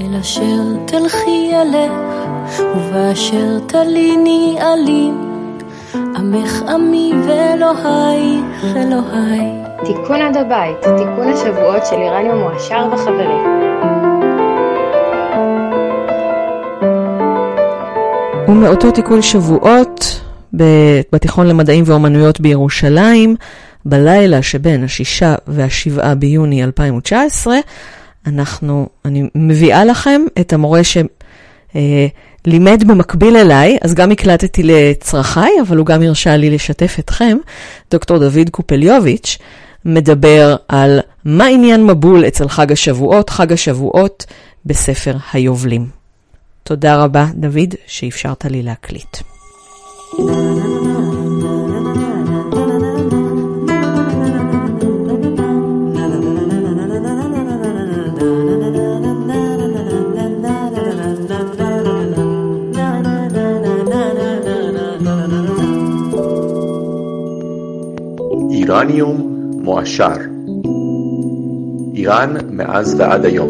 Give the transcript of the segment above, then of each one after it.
אל אשר תלכי אלך, ובאשר תליני עלים. עמך עמי ואלוהיך אלוהי. תיקון עד הבית, תיקון השבועות של איראניום מועשר וחברים. ומאותו תיקון שבועות בתיכון למדעים ואומנויות בירושלים, בלילה שבין השישה והשבעה ביוני 2019, אנחנו, אני מביאה לכם את המורה שלימד במקביל אליי, אז גם הקלטתי לצרכיי, אבל הוא גם הרשה לי לשתף אתכם, דוקטור דוד קופליוביץ', מדבר על מה עניין מבול אצל חג השבועות, חג השבועות בספר היובלים. תודה רבה, דוד, שאפשרת לי להקליט. איראניום מועשר. איראן מאז ועד היום.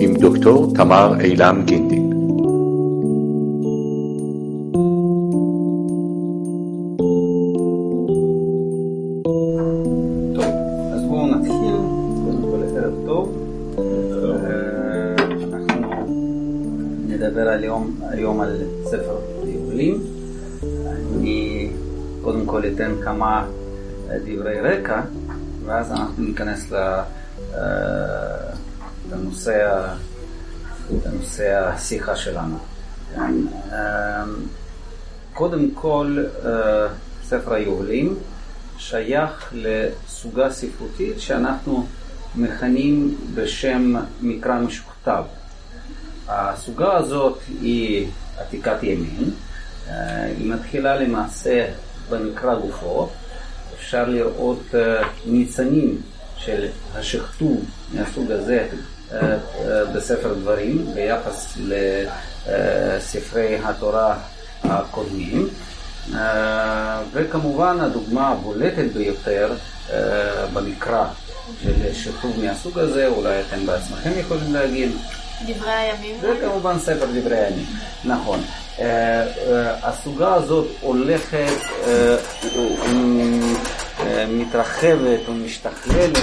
עם דוקטור תמר אילם גינדין נדבר היום, היום על ספר יובלים. אני קודם כל אתן כמה דברי רקע, ואז אנחנו ניכנס לנושא, לנושא השיחה שלנו. קודם כל, ספר היובלים שייך לסוגה ספרותית שאנחנו מכנים בשם מקרא משוכתב. הסוגה הזאת היא עתיקת ימין, היא מתחילה למעשה במקרא גופו, אפשר לראות ניצנים של השכתוב מהסוג הזה בספר דברים ביחס לספרי התורה הקודמים. וכמובן הדוגמה הבולטת ביותר במקרא של שכתוב מהסוג הזה, אולי אתם בעצמכם יכולים להגיד. דברי הימים. זה כמובן ספר דברי הימים, נכון. הסוגה הזאת הולכת, מתרחבת ומשתכללת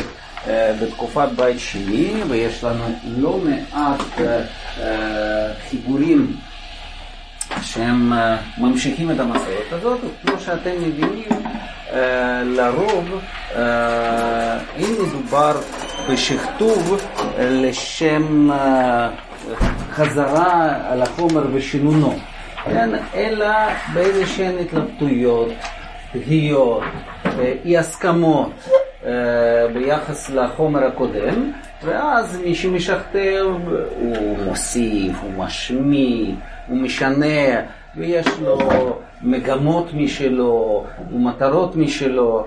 בתקופת בית שני, ויש לנו לא מעט חיבורים שהם ממשיכים את המסורת הזאת, וכמו שאתם מבינים, לרוב אם מדובר בשכתוב לשם חזרה על החומר ושינונו, כן? אלא באיזה שהן התלבטויות, תהיות, אי הסכמות ביחס לחומר הקודם, ואז מי שמשכתב הוא מוסיף, הוא משמיט, הוא משנה, ויש לו מגמות משלו ומטרות משלו.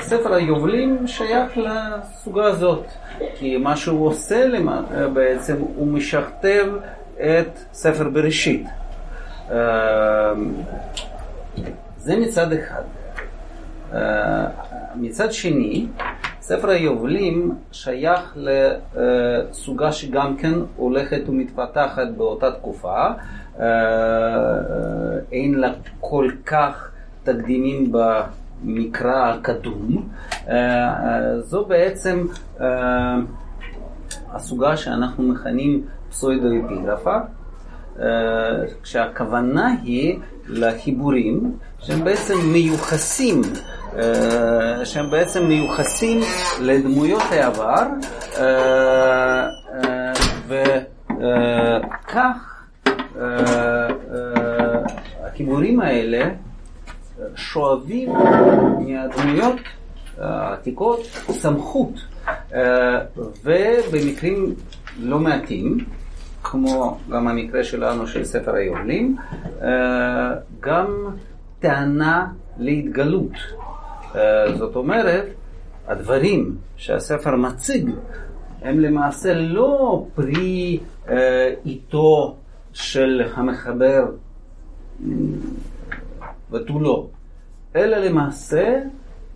ספר היובלים שייך לסוגה הזאת, כי מה שהוא עושה בעצם, הוא משכתב את ספר בראשית. זה מצד אחד. מצד שני, ספר היובלים שייך לסוגה שגם כן הולכת ומתפתחת באותה תקופה. אין לה כל כך תקדימים במקרא הקדום. זו בעצם הסוגה שאנחנו מכנים פסוידו-אפיגרפה, כשהכוונה היא לחיבורים שהם בעצם מיוחסים שהם בעצם מיוחסים לדמויות העבר וכך החיבורים האלה שואבים מהדמויות העתיקות סמכות ובמקרים לא מעטים כמו גם המקרה שלנו של ספר היובלים גם טענה להתגלות. זאת אומרת הדברים שהספר מציג הם למעשה לא פרי עיתו של המחבר ותו לא, אלא למעשה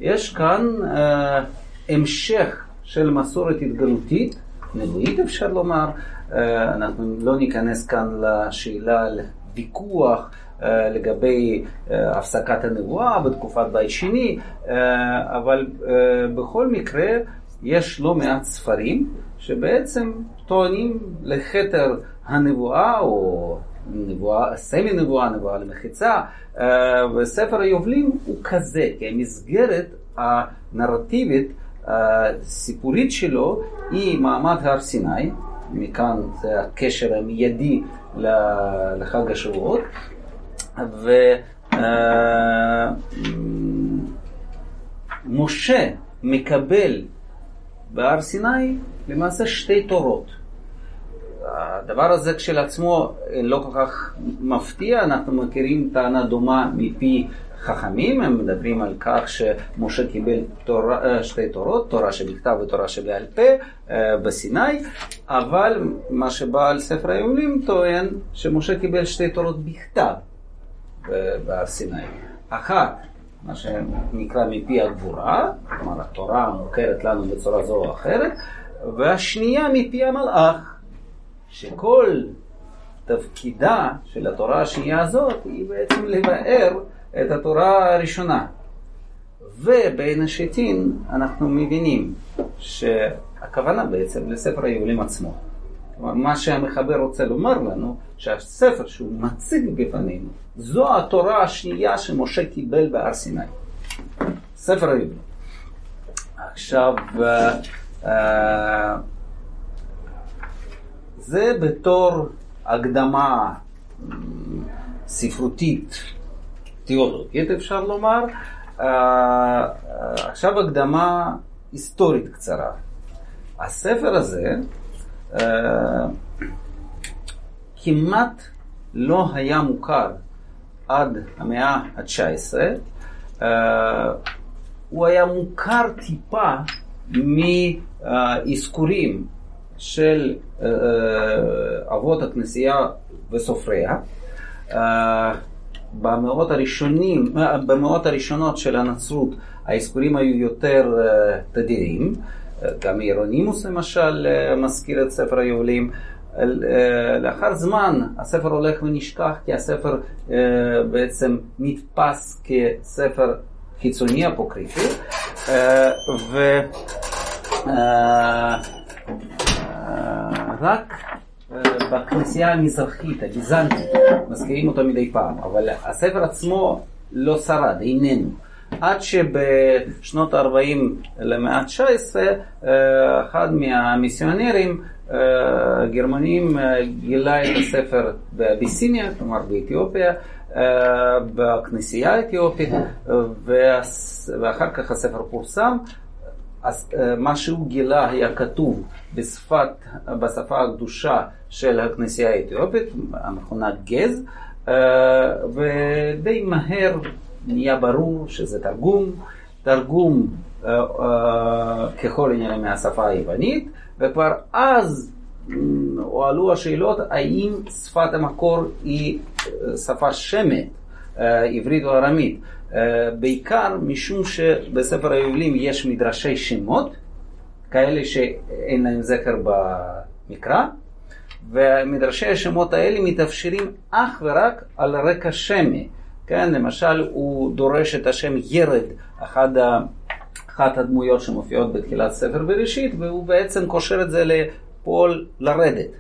יש כאן אה, המשך של מסורת התגלותית נבואית אפשר לומר. אנחנו לא ניכנס כאן לשאלה על ויכוח לגבי הפסקת הנבואה בתקופת בית שני, אבל בכל מקרה יש לא מעט ספרים שבעצם טוענים לכתר הנבואה או נבואה, סמי נבואה, נבואה למחיצה, וספר היובלים הוא כזה, כי המסגרת הנרטיבית הסיפורית שלו היא מעמד הר סיני, מכאן זה הקשר המיידי לחג השבועות, ומשה מקבל בהר סיני למעשה שתי תורות. הדבר הזה כשלעצמו לא כל כך מפתיע, אנחנו מכירים טענה דומה מפי חכמים, הם מדברים על כך שמשה קיבל תורה, שתי תורות, תורה שבכתב ותורה שבעל פה בסיני, אבל מה שבעל ספר היומלים טוען שמשה קיבל שתי תורות בכתב בהר סיני. אחת, מה שנקרא מפי הגבורה, כלומר התורה מוכרת לנו בצורה זו או אחרת, והשנייה מפי המלאך, שכל תפקידה של התורה השנייה הזאת היא בעצם לבאר את התורה הראשונה. ובין השיטין אנחנו מבינים שהכוונה בעצם לספר היובלים עצמו. כלומר, מה שהמחבר רוצה לומר לנו, שהספר שהוא מציג בפנינו, זו התורה השנייה שמשה קיבל בהר סיני. ספר היובלים. עכשיו, זה בתור הקדמה ספרותית תיאולוגית אפשר לומר. עכשיו הקדמה היסטורית קצרה. הספר הזה כמעט לא היה מוכר עד המאה ה-19. הוא היה מוכר טיפה מאזכורים של אבות הכנסייה וסופריה. במאות הראשונים, במאות הראשונות של הנצרות האזכורים היו יותר תדירים, גם אירונימוס למשל מזכיר את ספר היובלים. לאחר זמן הספר הולך ונשכח כי הספר בעצם נתפס כספר חיצוני אפוקריפי ורק בכנסייה המזרחית, הביזנטית, מזכירים אותו מדי פעם, אבל הספר עצמו לא שרד, איננו. עד שבשנות ה-40 למאה ה-19, אחד מהמיסיונרים הגרמנים גילה את הספר באביסיניה, כלומר באתיופיה, בכנסייה האתיופית, ואחר כך הספר פורסם. אז מה שהוא גילה היה כתוב בשפת, בשפה הקדושה של הכנסייה האתיופית, המכונה גז, ודי מהר נהיה ברור שזה תרגום, תרגום ככל הנראה מהשפה היוונית, וכבר אז הועלו השאלות האם שפת המקור היא שפה שמת, עברית או ארמית. בעיקר משום שבספר היובלים יש מדרשי שמות, כאלה שאין להם זכר במקרא, ומדרשי השמות האלה מתאפשרים אך ורק על רקע שמי. כן, למשל הוא דורש את השם ירד, אחד ה... אחת הדמויות שמופיעות בתחילת ספר בראשית, והוא בעצם קושר את זה לפועל לרדת.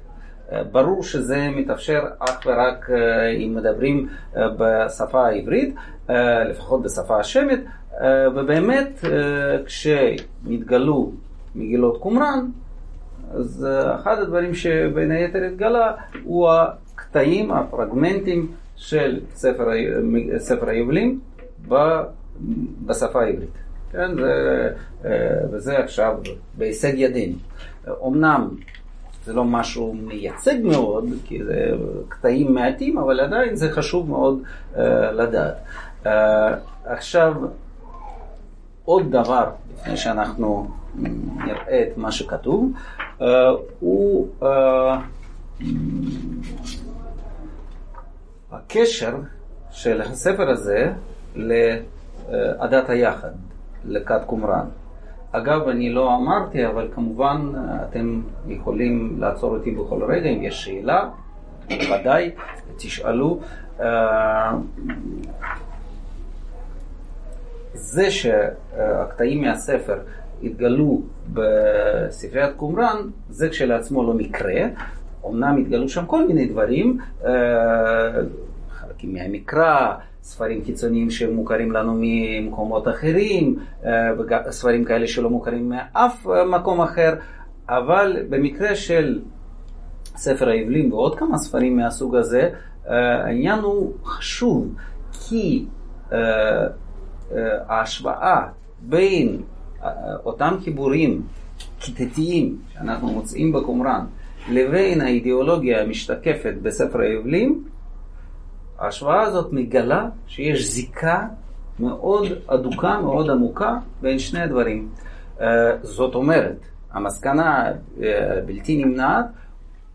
ברור שזה מתאפשר אך ורק אם מדברים בשפה העברית, לפחות בשפה השמית, ובאמת כשנתגלו מגילות קומראן, אז אחד הדברים שבין היתר התגלה הוא הקטעים, הפרגמנטים של ספר, ספר היובלים בשפה העברית. כן, זה, וזה עכשיו בהישג ידינו. אמנם זה לא משהו מייצג מאוד, כי זה קטעים מעטים, אבל עדיין זה חשוב מאוד לדעת. Uh, עכשיו, עוד דבר, לפני שאנחנו נראה את מה שכתוב, uh, הוא uh, הקשר של הספר הזה לעדת היחד, לכת קומראן. אגב, אני לא אמרתי, אבל כמובן אתם יכולים לעצור אותי בכל רגע אם יש שאלה, ודאי, תשאלו. זה שהקטעים מהספר התגלו בספריית קומראן, זה כשלעצמו לא מקרה. אמנם התגלו שם כל מיני דברים, חלקים מהמקרא, ספרים חיצוניים שמוכרים לנו ממקומות אחרים, ספרים כאלה שלא מוכרים מאף מקום אחר, אבל במקרה של ספר העברים ועוד כמה ספרים מהסוג הזה, העניין הוא חשוב, כי ההשוואה בין אותם חיבורים כיתתיים שאנחנו מוצאים בקומראן לבין האידיאולוגיה המשתקפת בספר היובלים, ההשוואה הזאת מגלה שיש זיקה מאוד אדוקה, מאוד עמוקה בין שני הדברים. זאת אומרת, המסקנה בלתי נמנעת,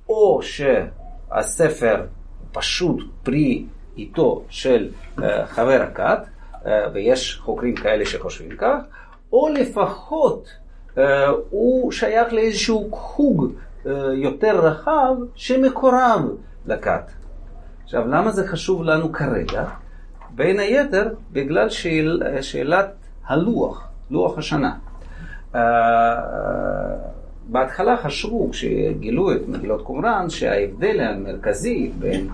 או שהספר פשוט פרי עיתו של חבר הכת, ויש חוקרים כאלה שחושבים כך, או לפחות הוא שייך לאיזשהו חוג יותר רחב שמקורב לכת. עכשיו, למה זה חשוב לנו כרגע? בין היתר, בגלל שאל, שאלת הלוח, לוח השנה. בהתחלה חשבו, כשגילו את מגילות קומראן, שההבדל המרכזי בין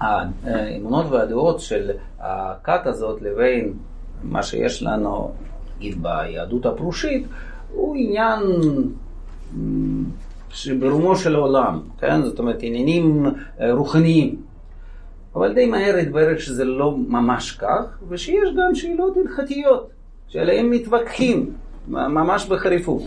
האמונות והדעות של הכת הזאת לבין מה שיש לנו, נגיד, ביהדות הפרושית, הוא עניין שברומו של העולם, כן? זאת אומרת, עניינים רוחניים. אבל די מהר התברר שזה לא ממש כך, ושיש גם שאלות הלכתיות, שעליהן מתווכחים, ממש בחריפות.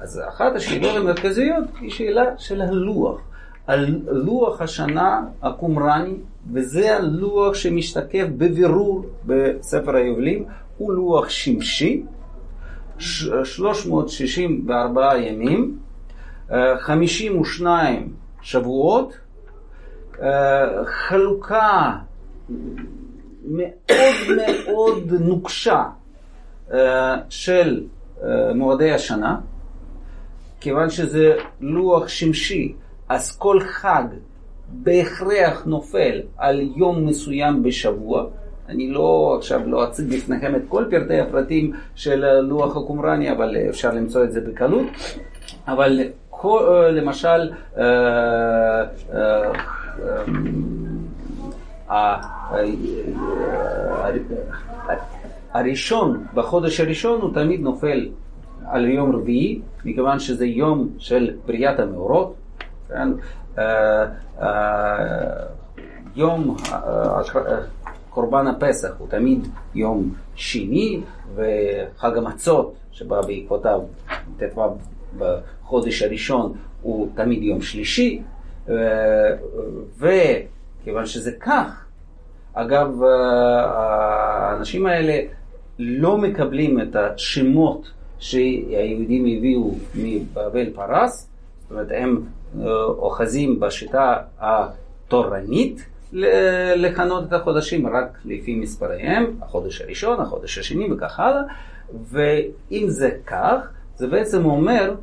אז אחת השאלות המרכזיות היא שאלה של הלוח. על לוח השנה הקומראני, וזה הלוח שמשתקף בבירור בספר היובלים, הוא לוח שמשי, 364 ימים, 52 שבועות, חלוקה מאוד מאוד נוקשה של מועדי השנה, כיוון שזה לוח שמשי, אז כל חג בהכרח נופל על יום מסוים בשבוע. אני לא עכשיו לא אציג בפניכם את כל פרטי הפרטים של לוח הקומראני, אבל אפשר למצוא את זה בקלות. אבל למשל, הראשון, בחודש הראשון הוא תמיד נופל על יום רביעי, מכיוון שזה יום של בריאת המאורות. כן? יום קורבן הפסח הוא תמיד יום שני, וחג המצות שבא בעקבותיו ט"ו בחודש הראשון הוא תמיד יום שלישי, וכיוון שזה כך, אגב, האנשים האלה לא מקבלים את השמות שהיהודים הביאו מבבל פרס, זאת אומרת, הם אוחזים בשיטה התורנית לכנות את החודשים רק לפי מספריהם, החודש הראשון, החודש השני וכך הלאה, ואם זה כך, זה בעצם אומר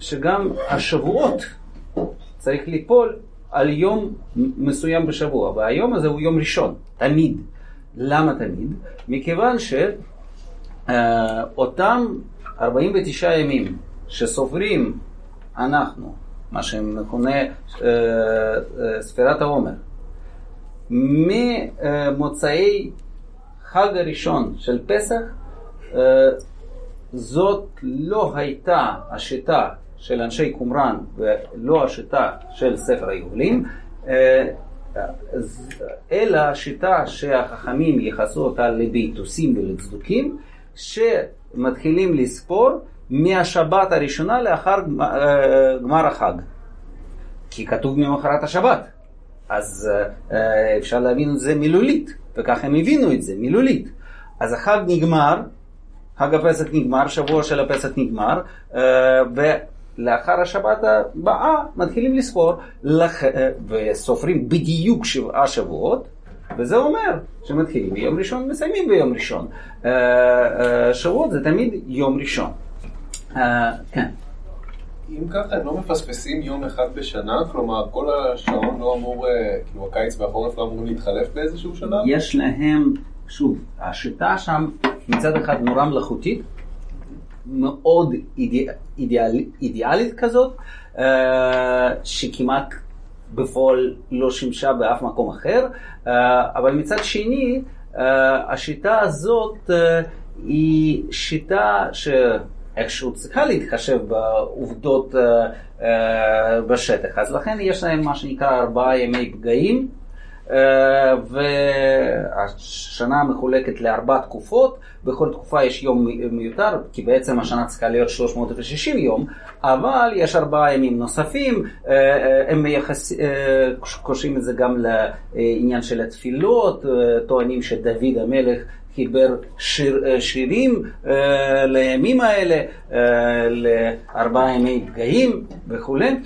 שגם השבועות צריך ליפול על יום מסוים בשבוע, והיום הזה הוא יום ראשון, תמיד. למה תמיד? מכיוון שאותם 49 ימים שסופרים אנחנו, מה שמכונה ספירת העומר, ממוצאי חג הראשון של פסח, זאת לא הייתה השיטה של אנשי קומראן ולא השיטה של ספר היובלים, אלא השיטה שהחכמים ייחסו אותה לביתוסים ולצדוקים, שמתחילים לספור מהשבת הראשונה לאחר גמר החג. כי כתוב ממחרת השבת. אז אפשר להבין את זה מילולית, וככה הם הבינו את זה, מילולית. אז החג נגמר, חג הפסח נגמר, שבוע של הפסח נגמר, ולאחר השבת הבאה מתחילים לספור, וסופרים בדיוק שבעה שבועות, וזה אומר שמתחילים ביום ראשון ומסיימים ביום ראשון. שבועות זה תמיד יום ראשון. אה, כן. אם ככה הם לא מפספסים יום אחד בשנה? כלומר, כל השעון לא אמור, אה, כאילו הקיץ והחורף לא אמורים להתחלף באיזשהו שלב? יש להם, שוב, השיטה שם מצד אחד נורא מלאכותית, מאוד אידיאל, אידיאל, אידיאלית כזאת, אה, שכמעט בפועל לא שימשה באף מקום אחר, אבל מצד שני, השיטה הזאת היא שיטה שאיכשהו צריכה להתחשב בעובדות בשטח. אז לכן יש להם מה שנקרא ארבעה ימי פגעים. אה, והשנה מחולקת לארבע תקופות, בכל תקופה יש יום מיותר, כי בעצם השנה צריכה להיות 360 יום, אבל יש ארבעה ימים נוספים, אה, אה, הם מייחס, קושרים את זה גם לעניין של התפילות, טוענים שדוד המלך חיבר שיר, שירים לימים האלה, לארבעה ימי פגעים וכולי.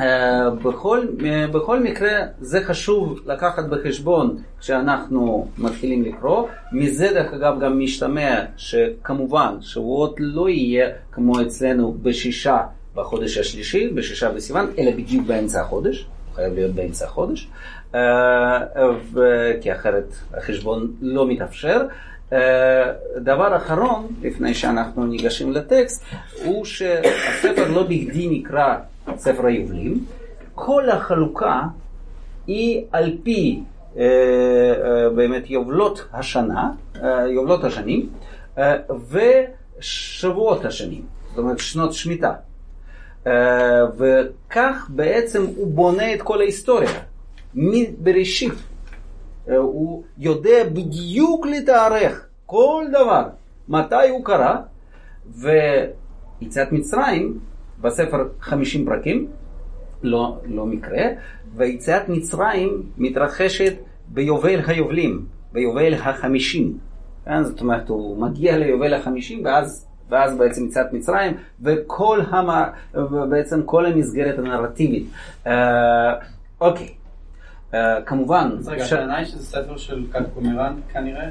אה, בכל, אה, בכל מקרה זה חשוב לקחת בחשבון כשאנחנו מתחילים לקרוא. מזה דרך אגב גם משתמע שכמובן שבועות לא יהיה כמו אצלנו בשישה בחודש השלישי, בשישה בסיוון, אלא בדיוק באמצע החודש, חייב להיות באמצע החודש, אה, כי אחרת החשבון לא מתאפשר. דבר אחרון, לפני שאנחנו ניגשים לטקסט, הוא שהספר לא בכדי נקרא ספר היובלים, כל החלוקה היא על פי אה, אה, באמת יובלות השנה, אה, יובלות השנים, אה, ושבועות השנים, זאת אומרת שנות שמיטה. אה, וכך בעצם הוא בונה את כל ההיסטוריה, מבראשית. אה, הוא יודע בדיוק לתארך כל דבר, מתי הוא קרה, ויציאת מצרים בספר 50 פרקים, לא, לא מקרה, ויציאת מצרים מתרחשת ביובל היובלים, ביובל החמישים. כן? זאת אומרת, הוא מגיע ליובל החמישים ואז, ואז בעצם יציאת מצרים, וכל המ... בעצם כל המסגרת הנרטיבית. אה, אוקיי, כמובן... אז רגע, הטענה היא שזה ספר של קאט קומרן כנראה?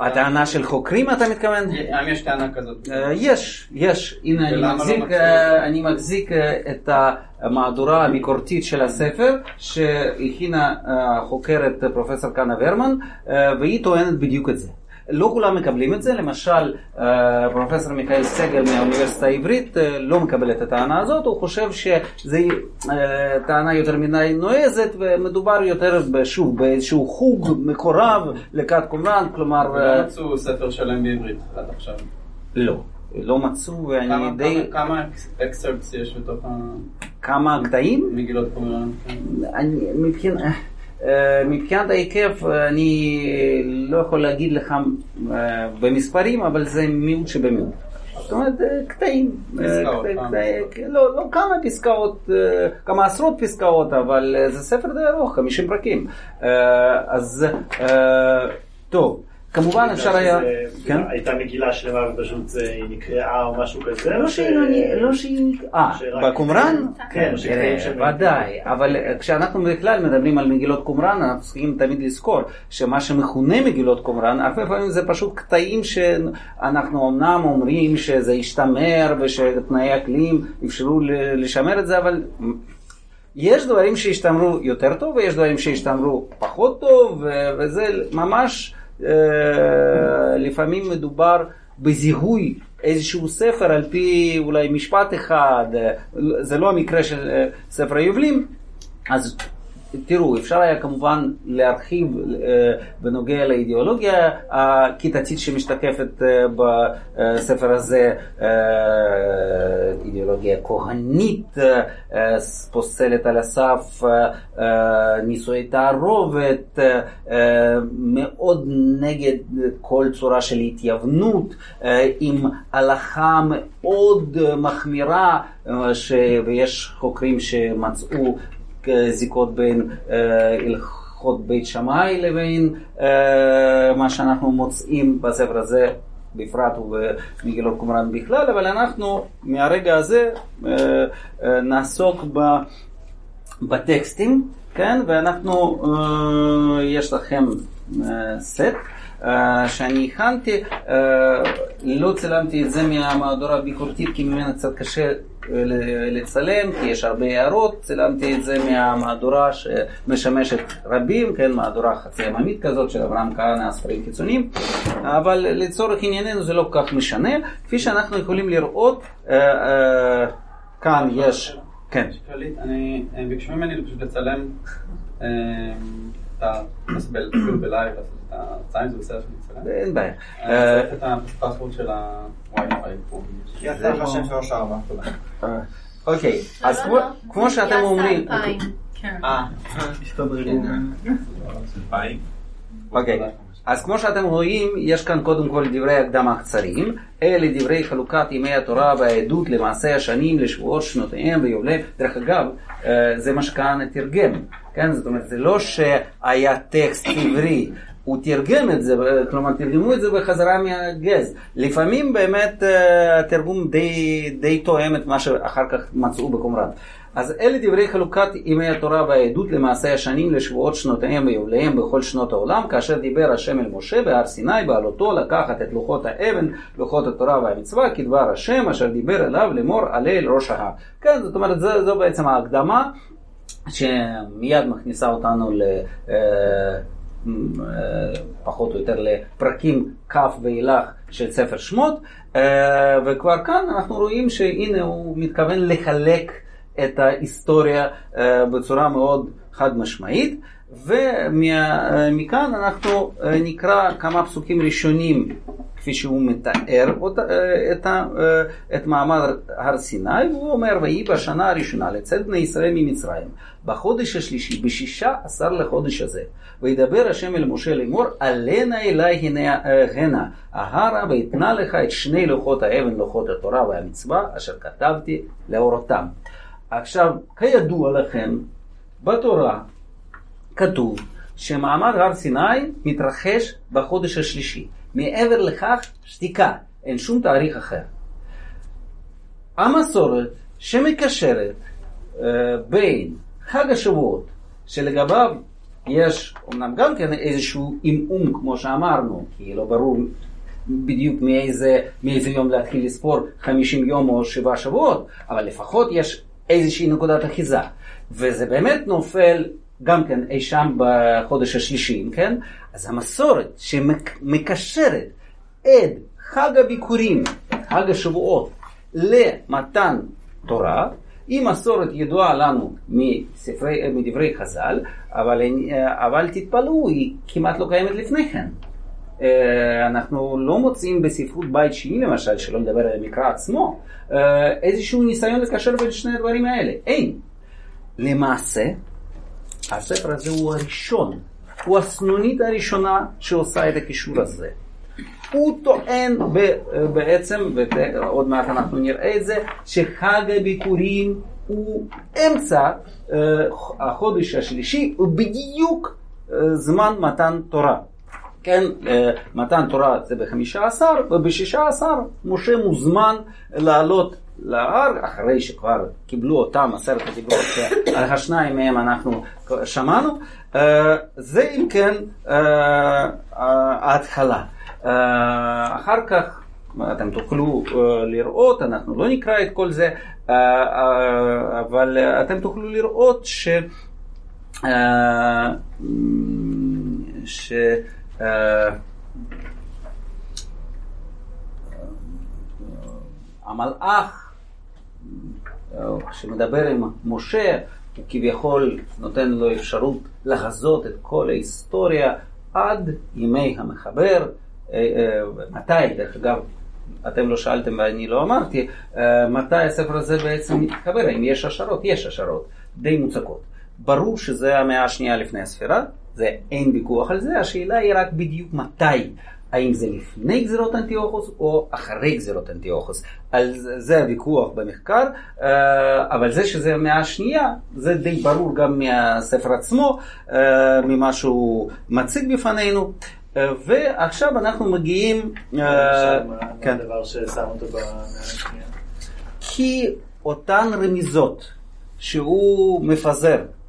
הטענה של חוקרים אתה מתכוון? האם יש טענה כזאת? אה, יש, יש. הנה אני לא מחזיק, אה, אני מחזיק אה, את המהדורה הביקורתית של הספר שהכינה החוקרת פרופסור קאנה ורמן והיא טוענת בדיוק את זה. לא כולם מקבלים את זה, למשל פרופסור מיכאל סגל מהאוניברסיטה העברית לא מקבל את הטענה הזאת, הוא חושב שזו טענה יותר מדי נועזת ומדובר יותר, שוב, באיזשהו חוג מקורב לכת קומראן, כלומר... לא מצאו ספר שלם בעברית עד עכשיו. לא. לא מצאו, ואני די... כמה אקסרפס יש בתוך ה... כמה קטעים? מגילות קומראן. מבחינת... אה, מבחינת ההיקף אני לא יכול להגיד לך אה, במספרים, אבל זה מיעוט שבמיעוט. זאת אומרת, אה, קטעים. פסקאות. לא, לא כמה פסקאות, כמה עשרות פסקאות, אבל זה ספר די ארוך, 50 פרקים. אז טוב. כמובן אפשר היה... כן? הייתה מגילה שלמה ופשוט היא נקראה או משהו כזה? לא שהיא נקראה. אה, בקומראן? כן, ודאי. אבל כשאנחנו בכלל מדברים על מגילות קומראן, אנחנו צריכים תמיד לזכור שמה שמכונה מגילות קומראן, הרבה פעמים זה פשוט קטעים שאנחנו אמנם אומרים שזה השתמר ושתנאי אקלים אפשרו לשמר את זה, אבל... יש דברים שהשתמרו יותר טוב ויש דברים שהשתמרו פחות טוב, וזה ממש אה, לפעמים מדובר בזיהוי איזשהו ספר על פי אולי משפט אחד, אה, זה לא המקרה של אה, ספר היובלים, אז תראו, אפשר היה כמובן להרחיב אה, בנוגע לאידיאולוגיה הכיתתית שמשתקפת אה, בספר הזה, אה, אידיאולוגיה כהנית, פוסלת על הסף נישואי תערובת, מאוד נגד כל צורה של התייוונות, עם הלכה מאוד מחמירה, ויש חוקרים שמצאו זיקות בין אה, הלכות בית שמאי לבין אה, מה שאנחנו מוצאים בספר הזה בפרט ובמגילות קומראן בכלל, אבל אנחנו מהרגע הזה אה, נעסוק בטקסטים, כן? ואנחנו, יש לכם סט. אה, שאני הכנתי, אה, לא צילמתי את זה מהמהדורה הביקורתית כי ממנה קצת קשה אה, לצלם, כי יש הרבה הערות, צילמתי את זה מהמהדורה שמשמשת רבים, כן, מהדורה חצי עממית כזאת של אברהם כהנא, הספרים חיצוניים, אבל לצורך ענייננו זה לא כל כך משנה, כפי שאנחנו יכולים לראות, כאן יש, כן. אני, ביקשו ממני פשוט לצלם את המסבל, בלייב, בסדר. אין בעיה. אני אה, צריך את הפספורט של ה-Wi-Fi פה. יצא לך שם שלוש ארבע, תודה. אוקיי, אז כמו- כמו שאתם אומרים, אה, מסתדרים. אוקיי, אז כמו שאתם רואים, יש כאן קודם כל דברי הקדמה קצרים. אלה דברי חלוקת ימי התורה והעדות למעשה השנים, לשבועות, שנותיהם ויובליהם. דרך אגב, אה, זה מה שכהנא תרגם, כן? זאת אומרת, זה לא שהיה טקסט עברי. הוא תרגם את זה, אה, כלומר תרגמו את זה בחזרה מהגז. לפעמים באמת אה, התרגום די, די תואם את מה שאחר כך מצאו בקומראן. אז אלה דברי חלוקת ימי התורה והעדות למעשה השנים לשבועות שנותיהם ויובליהם בכל שנות העולם, כאשר דיבר השם אל משה בהר סיני בעלותו לקחת את לוחות האבן, לוחות התורה והמצווה, כדבר השם אשר דיבר אליו לאמור עלה אל ראש ההר. כן, זאת אומרת, זו, זו בעצם ההקדמה שמיד מכניסה אותנו ל... אה, פחות או יותר לפרקים כ' ואילך של ספר שמות, אה, וכבר כאן אנחנו רואים שהנה הוא מתכוון לחלק את ההיסטוריה אה, בצורה מאוד חד משמעית, ומכאן אנחנו נקרא כמה פסוקים ראשונים כפי שהוא מתאר אותה, אה, את, ה- אה, את מעמד הר סיני, והוא אומר, ויהי בשנה הראשונה לצאת בני ישראל ממצרים, בחודש השלישי, בשישה עשר לחודש הזה, וידבר השם אל משה לאמור, עלנה אלי הנה, אה, ההרה, ויתנה לך את שני לוחות האבן, לוחות התורה והמצווה, אשר כתבתי לאורותם. עכשיו, כידוע לכם, בתורה כתוב שמעמד הר סיני מתרחש בחודש השלישי. מעבר לכך, שתיקה, אין שום תאריך אחר. המסורת שמקשרת אה, בין חג השבועות, שלגביו יש אומנם גם כן איזשהו עמעום, כמו שאמרנו, כי לא ברור בדיוק מאיזה, מאיזה יום להתחיל לספור 50 יום או שבעה שבועות, אבל לפחות יש איזושהי נקודת אחיזה. וזה באמת נופל גם כן אי שם בחודש השלישי, כן? אז המסורת שמקשרת את חג הביקורים, חג השבועות, למתן תורה, היא מסורת ידועה לנו מספרי, מדברי חז"ל, אבל, אבל תתפלאו, היא כמעט לא קיימת לפני כן. אה, אנחנו לא מוצאים בספרות בית שני למשל, שלא לדבר על המקרא עצמו, אה, איזשהו ניסיון לקשר בין שני הדברים האלה. אין. למעשה, הספר הזה הוא הראשון, הוא הסנונית הראשונה שעושה את הקישור הזה. הוא טוען בעצם, ועוד מעט אנחנו נראה את זה, שחג הביקורים הוא אמצע uh, החודש השלישי, הוא בדיוק uh, זמן מתן תורה. כן, uh, מתן תורה זה בחמישה עשר, ובשישה עשר משה מוזמן לעלות להר, אחרי שכבר קיבלו אותם עשרת הדיברות, שעל השניים מהם אנחנו שמענו. Uh, זה אם כן uh, ההתחלה. Uh, אחר כך אתם תוכלו לראות, אנחנו לא נקרא את כל זה, אבל אתם תוכלו לראות ש... ש... המלאך שמדבר עם משה, הוא כביכול נותן לו אפשרות לחזות את כל ההיסטוריה עד ימי המחבר. מתי, דרך אגב, אתם לא שאלתם ואני לא אמרתי, מתי הספר הזה בעצם מתחבר, האם יש השערות? יש השערות, די מוצקות. ברור שזה המאה השנייה לפני הספירה, זה אין ויכוח על זה, השאלה היא רק בדיוק מתי. האם זה לפני גזירות אנטיוכוס או אחרי גזירות אנטיוכוס. על זה הוויכוח במחקר, אבל זה שזה המאה השנייה, זה די ברור גם מהספר עצמו, ממה שהוא מציג בפנינו. ועכשיו אנחנו מגיעים... כן. דבר ששם אותו במאה השנייה. כי אותן רמיזות שהוא מפזר אה,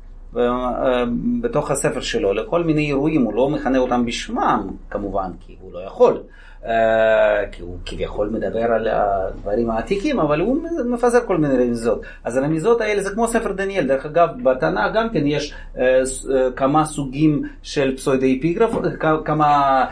בתוך הספר שלו לכל מיני אירועים, הוא לא מכנה אותם בשמם כמובן, כי הוא לא יכול. אה, כי הוא כביכול מדבר על הדברים העתיקים, אבל הוא מפזר כל מיני רמיזות. אז הרמיזות האלה זה כמו ספר דניאל, דרך אגב, בתנ"ך גם כן יש אה, אה, כמה סוגים של פסוידי אפיגרף, כמה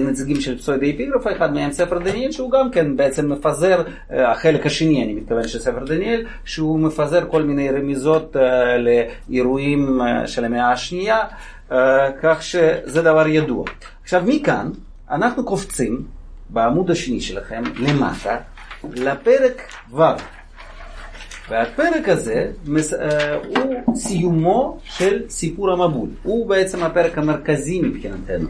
נציגים של פסוידי אפיגרף, אחד מהם ספר דניאל, שהוא גם כן בעצם מפזר, החלק השני, אני מתכוון של ספר דניאל, שהוא מפזר כל מיני רמיזות לאירועים של המאה השנייה, כך שזה דבר ידוע. עכשיו מכאן, אנחנו קופצים בעמוד השני שלכם למטה לפרק ו'. והפרק הזה אה, הוא סיומו של סיפור המבול. הוא בעצם הפרק המרכזי מבחינתנו.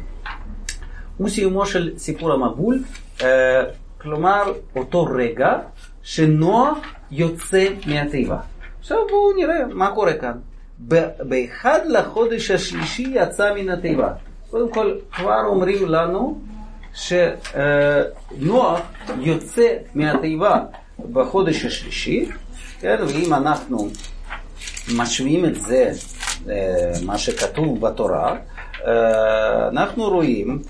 הוא סיומו של סיפור המבול, אה, כלומר אותו רגע שנוח יוצא מהתיבה. עכשיו בואו נראה מה קורה כאן. באחד לחודש השלישי יצא מן התיבה. קודם כל, כבר אומרים לנו שנוח יוצא מהתיבה בחודש השלישי, כן, ואם אנחנו משווים את זה למה שכתוב בתורה, אנחנו רואים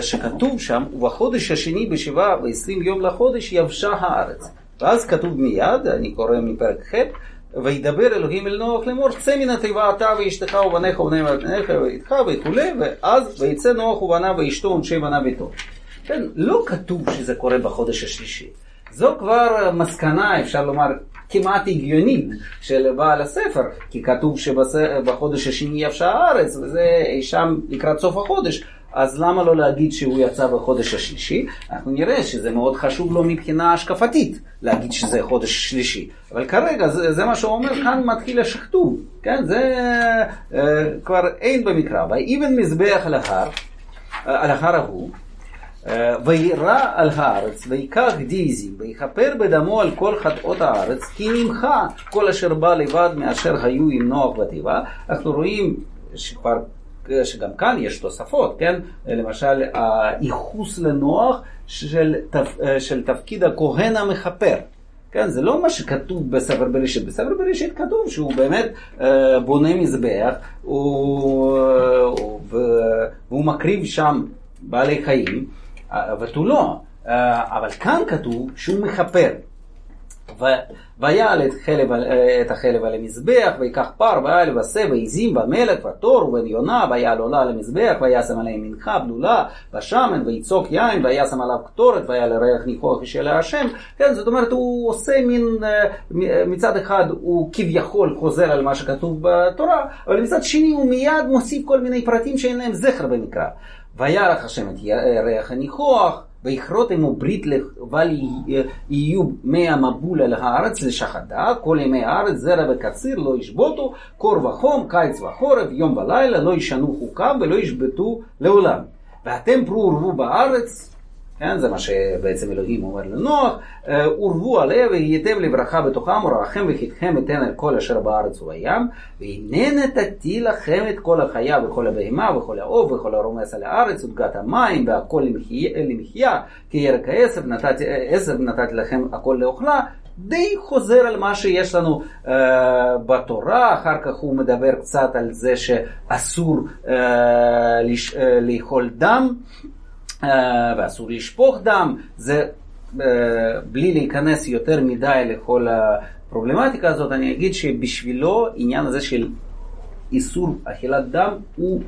שכתוב שם, ובחודש השני בשבעה ועשרים יום לחודש יבשה הארץ. ואז כתוב מיד, אני קורא מפרק ח', וידבר אלוהים אל נוח לאמור, צא מן התיבה אתה ואשתך ובניך ובני בניך ואיתך וכולי, ואז ויצא נוח ובניו ואשתו ונשי בניו ביתו. כן, לא כתוב שזה קורה בחודש השלישי. זו כבר מסקנה, אפשר לומר, כמעט הגיונית של בעל הספר, כי כתוב שבחודש השני יבשה הארץ, וזה שם לקראת סוף החודש. אז למה לא להגיד שהוא יצא בחודש השלישי? אנחנו נראה שזה מאוד חשוב לו מבחינה השקפתית, להגיד שזה חודש שלישי. אבל כרגע זה, זה מה שהוא אומר, כאן מתחיל השכתוב, כן? זה אה, כבר אין במקרא. ויבן מזבח על ההר, אה, על ההר ההוא, וירא על הארץ, ויקח דיזים, ויכפר בדמו על כל חטאות הארץ, כי נמחה כל אשר בא לבד מאשר היו עם נוח בתיבה. אנחנו רואים שכבר שגם כאן יש תוספות, כן? למשל, הייחוס לנוח של. של תפקיד הכהן המכפר. כן, זה לא מה שכתוב בספר בראשית. בספר בראשית כתוב שהוא באמת אה, בונה מזבח, הוא, אה, והוא מקריב שם בעלי חיים, ותו לא. אה, אבל כאן כתוב שהוא מכפר. ויעל את, חלב, את החלב על המזבח, ויקח פר, ויעל ושה, ועזים, ומלך, ותור, ובן יונה, ויעל עולה למזבח, וישם עליהם מנחה, בלולה, ושמן, ויצוק יין, וישם עליו קטורת, ויעל ריח ניחוח של השם. כן, זאת אומרת, הוא עושה מין, אה, מצד אחד הוא כביכול חוזר על מה שכתוב בתורה, אבל מצד שני הוא מיד מוסיף כל מיני פרטים שאין להם זכר במקרא. וירח השם את ריח הניחוח, ויכרות עמו ברית לבל יהיו מי המבול על הארץ לשחדה, כל ימי הארץ זרע וקציר לא ישבותו, קור וחום, קיץ וחורף, יום ולילה, לא ישנו חוקם ולא ישבתו לעולם. ואתם פרו ורבו בארץ, כן, זה מה שבעצם אלוהים אומר לנוח, אה, עליה והייתם לברכה בתוכם, ורעכם וחטכם אתן על כל אשר בארץ ובים, והנה נתתי לכם את כל החיה וכל הבהמה וכל האוב וכל הרומס על הארץ ודגת המים והכל למחיה, כי ירק העשב נתתי, נתתי לכם הכל לאוכלה, די חוזר על מה שיש לנו uh, בתורה, אחר כך הוא מדבר קצת על זה שאסור uh, לש, uh, לאכול דם. אה, ואסור לשפוך דם, זה אה, בלי להיכנס יותר מדי לכל הפרובלמטיקה הזאת, אני אגיד שבשבילו עניין הזה של איסור אכילת דם הוא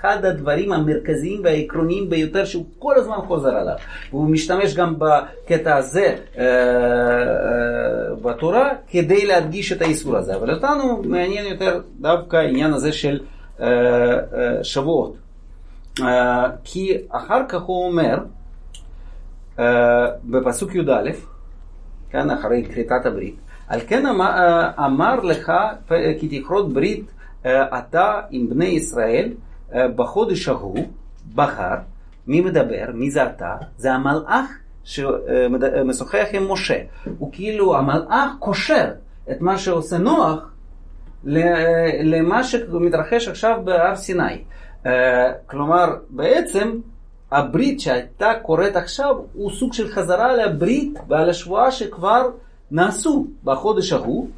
אחד הדברים המרכזיים והעקרוניים ביותר שהוא כל הזמן חוזר עליו. והוא משתמש גם בקטע הזה אה, אה, בתורה כדי להדגיש את האיסור הזה. אבל אותנו מעניין יותר דווקא העניין הזה של אה, אה, שבועות. אה, כי אחר כך הוא אומר, אה, בפסוק י"א, כן, אחרי כריתת הברית, על כן אמר, אה, אמר לך כי תכרות ברית אתה עם בני ישראל בחודש ההוא, בחר, מי מדבר, מי זה אתה? זה המלאך שמשוחח עם משה. הוא כאילו, המלאך קושר את מה שעושה נוח למה שמתרחש עכשיו בהר סיני. אה, כלומר, בעצם הברית שהייתה קורית עכשיו הוא סוג של חזרה על הברית ועל השבועה שכבר נעשו בחודש ההוא,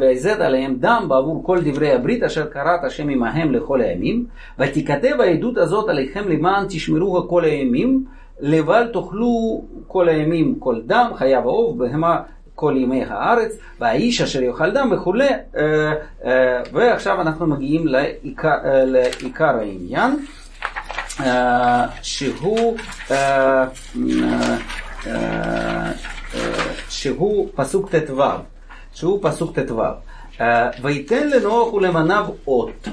ויזד עליהם דם בעבור כל דברי הברית אשר קראת השם עמהם לכל הימים, ותיכתב העדות הזאת עליכם למען תשמרו כל הימים, לבל תאכלו כל הימים כל דם, חיה ועוף, בהמה כל ימי הארץ, והאיש אשר יאכל דם וכולי, אה, אה, ועכשיו אנחנו מגיעים לעיקר, אה, לעיקר העניין, שהוא שהוא פסוק ט"ו, שהוא פסוק ט"ו. ויתן לנוח ולמניו אות,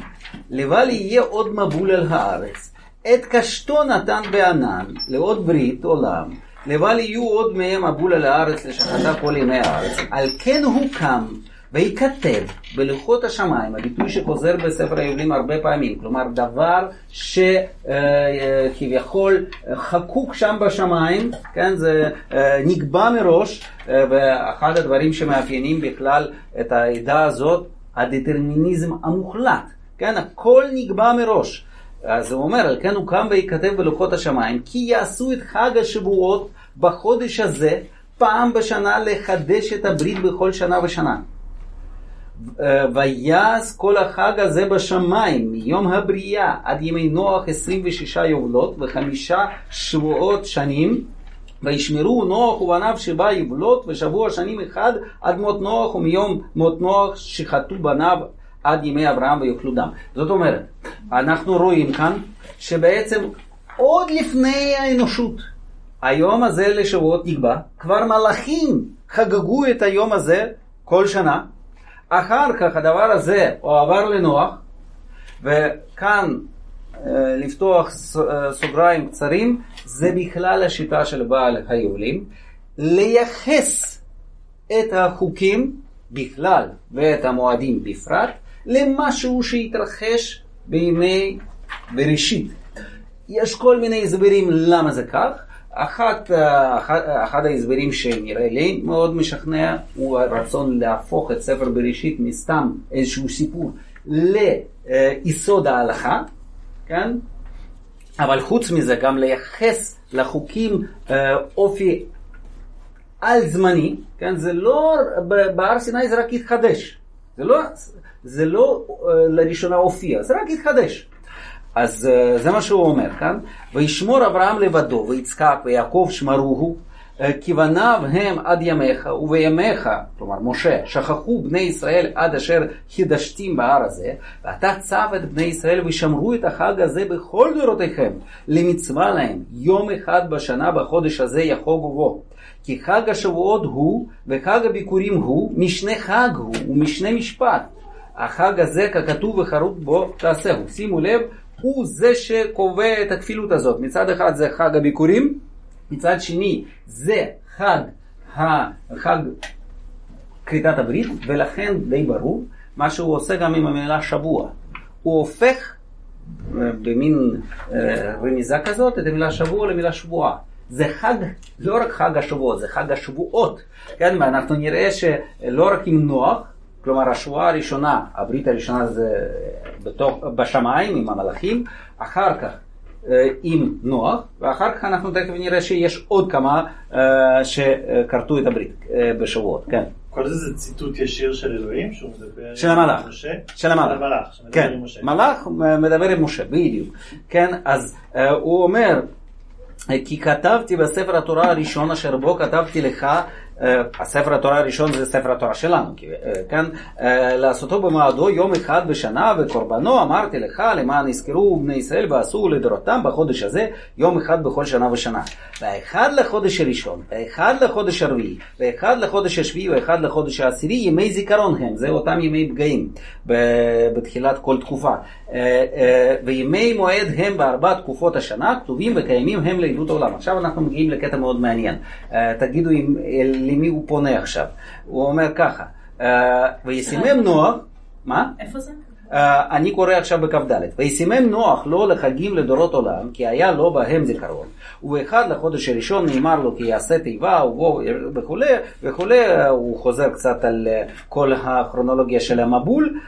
לבל יהיה עוד מבול על הארץ. את קשתו נתן בענן, לעוד ברית עולם, לבל יהיו עוד מהם מבול על הארץ לשחתה כל ימי הארץ. על כן הוא קם וייכתב בלוחות השמיים, הביטוי שחוזר בספר היובלים הרבה פעמים, כלומר דבר שכביכול חקוק שם בשמיים, כן, זה אה, נקבע מראש, אה, ואחד הדברים שמאפיינים בכלל את העדה הזאת, הדטרמיניזם המוחלט, כן, הכל נקבע מראש. אז הוא אומר, על כן הוא קם וייכתב בלוחות השמיים, כי יעשו את חג השבועות בחודש הזה, פעם בשנה לחדש את הברית בכל שנה ושנה. ויעש כל החג הזה בשמיים, מיום הבריאה עד ימי נוח 26 יובלות וחמישה שבועות שנים. וישמרו נוח ובניו שבע יובלות ושבוע שנים אחד עד מות נוח ומיום מות נוח שחטו בניו עד ימי אברהם ויאכלו דם. זאת אומרת, אנחנו רואים כאן שבעצם עוד לפני האנושות, היום הזה לשבועות נקבע, כבר מלאכים חגגו את היום הזה כל שנה, אחר כך הדבר הזה הועבר לנוח, וכאן אה, לפתוח אה, סוגריים קצרים, זה בכלל השיטה של בעל היובלים, לייחס את החוקים בכלל ואת המועדים בפרט למשהו שהתרחש בימי בראשית. יש כל מיני הסברים למה זה כך. אחת, אחד, אחד ההסברים שנראה לי מאוד משכנע הוא הרצון להפוך את ספר בראשית מסתם איזשהו סיפור ליסוד ההלכה, כן? אבל חוץ מזה גם לייחס לחוקים אופי על זמני, כן? זה לא, בהר סיני זה רק התחדש, זה לא, זה לא לראשונה הופיע, זה רק התחדש. אז זה מה שהוא אומר כאן, וישמור אברהם לבדו, ויצחק ויעקב שמרוהו, כי בניו הם עד ימיך, ובימיך, כלומר משה, שכחו בני ישראל עד אשר חידשתים בהר הזה, ואתה צב את בני ישראל וישמרו את החג הזה בכל דורותיכם, למצווה להם, יום אחד בשנה בחודש הזה יחוגו בו. כי חג השבועות הוא, וחג הביקורים הוא, משנה חג הוא, ומשנה משפט. החג הזה ככתוב וחרוט בו תעשהו. שימו לב, הוא זה שקובע את הכפילות הזאת. מצד אחד זה חג הביקורים, מצד שני זה חג, חג כריתת הברית, ולכן די ברור מה שהוא עושה גם עם המילה שבוע. הוא הופך במין רמיזה כזאת את המילה שבוע למילה שבועה. זה חג, לא רק חג השבועות, זה חג השבועות. כן, ואנחנו נראה שלא רק עם נוח, כלומר השבועה הראשונה, הברית הראשונה זה בתוך, בשמיים עם המלאכים, אחר כך עם נוח, ואחר כך אנחנו תכף נראה שיש עוד כמה שכרתו את הברית בשבועות, כן. כל זה זה ציטוט ישיר של אלוהים שהוא מדבר של המלאך, עם משה? של המלאך, של המלאך, שמדבר כן, עם משה. מלאך מדבר עם משה, בדיוק, כן, אז הוא אומר כי כתבתי בספר התורה הראשון אשר בו כתבתי לך, הספר התורה הראשון זה ספר התורה שלנו, כן? לעשותו במועדו יום אחד בשנה וקורבנו אמרתי לך למען יזכרו בני ישראל ועשו לדורותם בחודש הזה יום אחד בכל שנה ושנה. והאחד לחודש הראשון, והאחד לחודש הרביעי, והאחד לחודש השביעי והאחד לחודש העשירי ימי זיכרון הם, זה אותם ימי פגעים בתחילת כל תקופה. וימי מועד הם בארבע תקופות השנה כתובים וקיימים הם לעדות העולם. עכשיו אנחנו מגיעים לקטע מאוד מעניין. תגידו אם, למי הוא פונה עכשיו. הוא אומר ככה, וישימם נוח, מה? איפה זה? Uh, אני קורא עכשיו בכ"ד, וישימם נוח לו לחגים לדורות עולם, כי היה לו בהם זיכרון. ובאחד לחודש הראשון נאמר לו כי יעשה תיבה ובו וכולי, וכולי, הוא חוזר קצת על כל הכרונולוגיה של המבול, uh,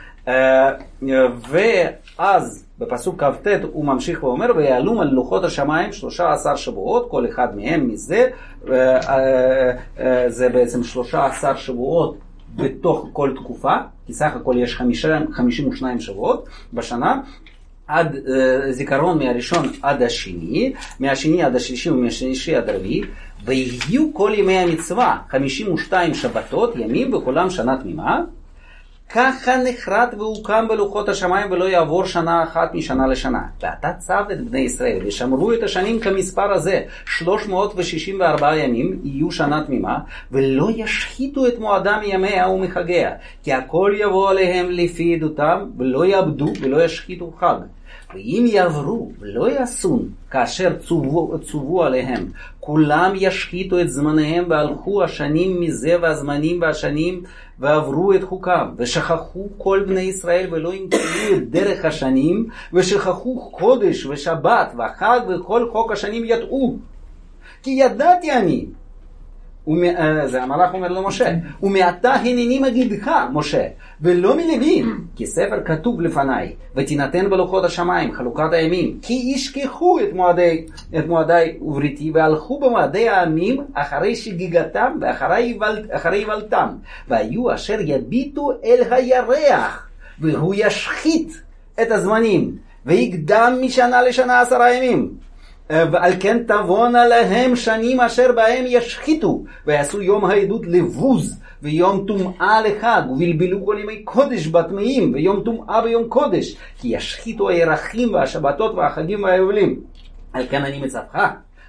ואז בפסוק כ"ט הוא ממשיך ואומר, ויעלום על לוחות השמיים שלושה עשר שבועות, כל אחד מהם מזה, זה בעצם שלושה עשר שבועות בתוך כל תקופה, כי סך הכל יש חמישה, 52 שבועות בשנה. עד אה, זיכרון מהראשון עד השני, מהשני עד השלישי ומהשלישי עד הרביעי, ויהיו כל ימי המצווה 52 שבתות, ימים וכולם שנה תמימה. ככה נחרט והוקם בלוחות השמיים ולא יעבור שנה אחת משנה לשנה. ואתה צו את בני ישראל ושמרו את השנים כמספר הזה, 364 ימים יהיו שנה תמימה, ולא ישחיתו את מועדם מימיה ומחגיה, כי הכל יבוא עליהם לפי עדותם, ולא יאבדו ולא ישחיתו חג. ואם יעברו ולא יעשון כאשר צוו, צוו עליהם, כולם ישחיתו את זמניהם והלכו השנים מזה והזמנים והשנים ועברו את חוקיו, ושכחו כל בני ישראל ולא ימצאו את דרך השנים, ושכחו קודש ושבת וחג וכל חוק השנים ידעו. כי ידעתי אני זה המלאך אומר למשה, ומעתה הנני מגידך, משה, ולא מלווים, כי ספר כתוב לפניי, ותינתן בלוחות השמיים חלוקת הימים, כי ישכחו את מועדי, את מועדי ובריתי, והלכו במועדי העמים אחרי שגיגתם ואחרי יבלתם, והיו אשר יביטו אל הירח, והוא ישחית את הזמנים, ויקדם משנה לשנה עשרה ימים. ועל כן תבואנה להם שנים אשר בהם ישחיתו, ויעשו יום העדות לבוז, ויום טומאה לחג, ובלבלו כל ימי קודש בטמאים, ויום טומאה ביום קודש, כי ישחיתו הירחים והשבתות והחגים והיובלים. על כן אני מצווך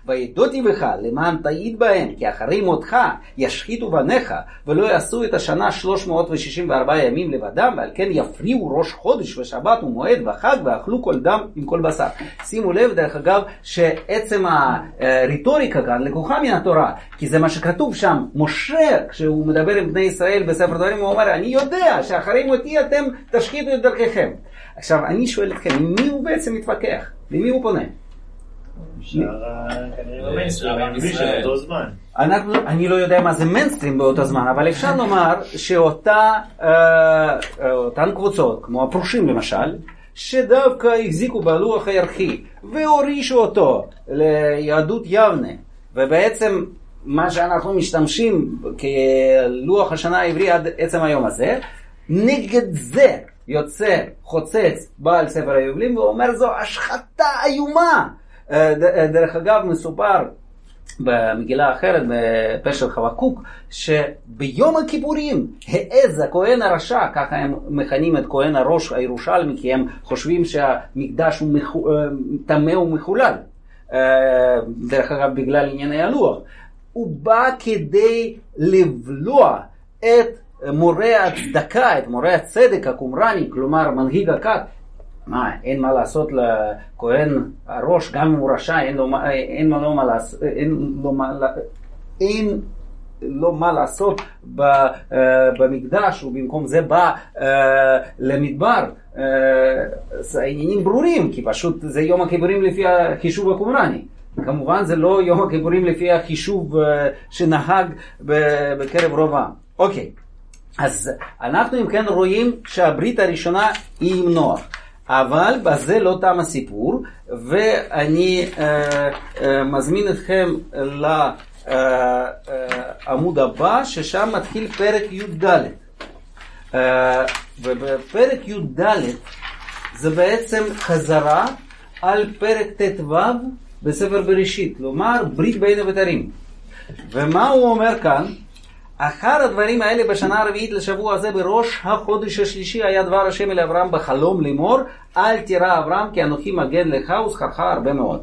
וידותי בך למען תעיד בהם, כי אחרי מותך ישחיתו בניך, ולא יעשו את השנה 364 ימים לבדם, ועל כן יפריעו ראש חודש ושבת ומועד וחג, ואכלו כל דם עם כל בשר. שימו לב, דרך אגב, שעצם הרטוריקה כאן לקוחה מן התורה, כי זה מה שכתוב שם. משה, כשהוא מדבר עם בני ישראל בספר דברים, הוא אומר, אני יודע שאחרי מותי אתם תשחיתו את דרככם. עכשיו, אני שואל אתכם, עם מי הוא בעצם מתווכח? למי הוא פונה? אנחנו, אני לא יודע מה זה מיינסטרים באותו זמן, אבל אפשר לומר שאותן קבוצות, כמו הפרושים למשל, שדווקא החזיקו בלוח הירחי והורישו אותו ליהדות יבנה, ובעצם מה שאנחנו משתמשים כלוח השנה העברי עד עצם היום הזה, נגד זה יוצא חוצץ בעל ספר היובלים ואומר זו השחתה איומה. דרך אגב, מסופר במגילה אחרת, בפה של חבקוק, שביום הכיפורים העז הכהן הרשע, ככה הם מכנים את כהן הראש הירושלמי, כי הם חושבים שהמקדש הוא טמא ומחולל. דרך אגב, בגלל ענייני הלוח. הוא בא כדי לבלוע את מורה הצדקה, את מורה הצדק הקומרני, כלומר מנהיג הכת, מה, אין מה לעשות לכהן הראש, גם אם הוא רשע, אין לו, אין לו מה לעשות, אין לו מה, אין לו מה לעשות במקדש, ובמקום זה בא למדבר. זה עניינים ברורים, כי פשוט זה יום הכיפורים לפי החישוב הקומרני. כמובן זה לא יום הכיפורים לפי החישוב שנהג בקרב רוב העם. אוקיי, אז אנחנו אם כן רואים שהברית הראשונה היא עם נוח. אבל בזה לא תם הסיפור, ואני אה, אה, מזמין אתכם לעמוד הבא, ששם מתחיל פרק י"ד. אה, ובפרק י"ד זה בעצם חזרה על פרק ט"ו בספר בראשית, כלומר ברית בין הבתרים. ומה הוא אומר כאן? אחר הדברים האלה בשנה הרביעית לשבוע הזה בראש החודש השלישי היה דבר השם אל אברהם בחלום לאמור אל תירא אברהם כי אנוכי מגן לך ושכרך הרבה מאוד.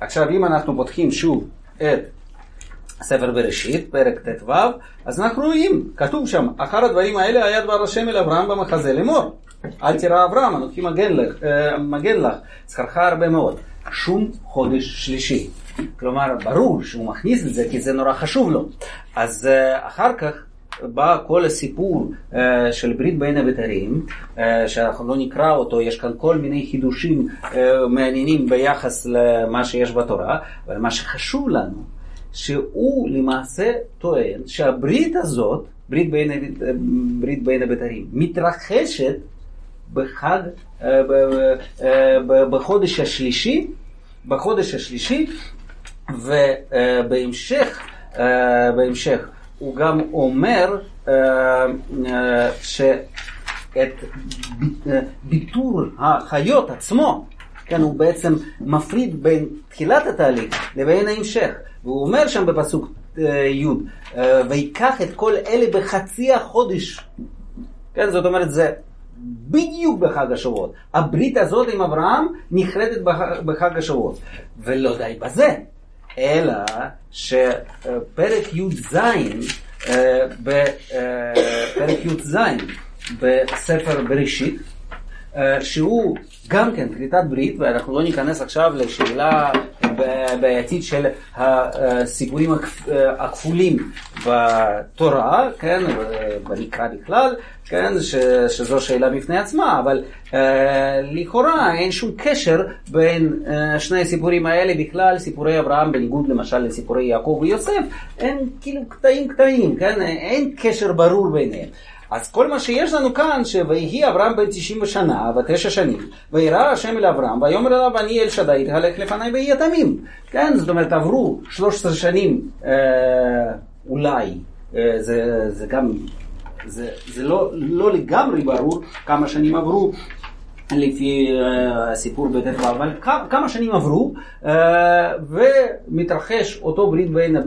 עכשיו אם אנחנו פותחים שוב את ספר בראשית, פרק ט"ו, אז אנחנו רואים, כתוב שם, אחר הדברים האלה היה דבר השם אל אברהם במחזה לאמור. אל תירא אברהם, אנוכי מגן לך, לך, שכרך הרבה מאוד. שום חודש שלישי. כלומר, ברור שהוא מכניס את זה כי זה נורא חשוב לו. אז uh, אחר כך בא כל הסיפור uh, של ברית בין הבתרים, uh, שאנחנו לא נקרא אותו, יש כאן כל מיני חידושים uh, מעניינים ביחס למה שיש בתורה, אבל מה שחשוב לנו, שהוא למעשה טוען שהברית הזאת, ברית בין, ברית בין הבתרים, מתרחשת בחג, בחודש השלישי, בחודש השלישי ובהמשך, בהמשך הוא גם אומר אה, אה, שאת אה, ביטור החיות עצמו, כן, הוא בעצם מפריד בין תחילת התהליך לבין ההמשך. והוא אומר שם בפסוק אה, י', אה, ויקח את כל אלה בחצי החודש. כן, זאת אומרת, זה בדיוק בחג השבועות. הברית הזאת עם אברהם נחרטת בח- בחג השבועות. ולא די בזה, אלא שפרק י"ז, אה, בפרק י"ז בספר בראשית, אה, שהוא גם כן כריתת ברית, ואנחנו לא ניכנס עכשיו לשאלה ב- בעייתית של הסיפורים אה, הכפולים בתורה, כן, במקרא בכלל, כן, שזו שאלה בפני עצמה, אבל אה, לכאורה אין שום קשר בין אה, שני הסיפורים האלה בכלל, סיפורי אברהם בניגוד למשל לסיפורי יעקב ויוסף, אין כאילו קטעים קטעים, כן, אין קשר ברור ביניהם. אז כל מה שיש לנו כאן, שויהי אברהם בן 90 שנה ותשע שנים, וירא השם אל אברהם, ויאמר אליו אני אל שדי תהלך לפניי ויהיה תמים. כן, זאת אומרת עברו 13 שנים אה, אולי, אה, זה, זה גם, זה, זה לא, לא לגמרי ברור כמה שנים עברו. לפי אה, הסיפור בט"ו, אבל כמה שנים עברו אה, ומתרחש אותו ברית בין, אה,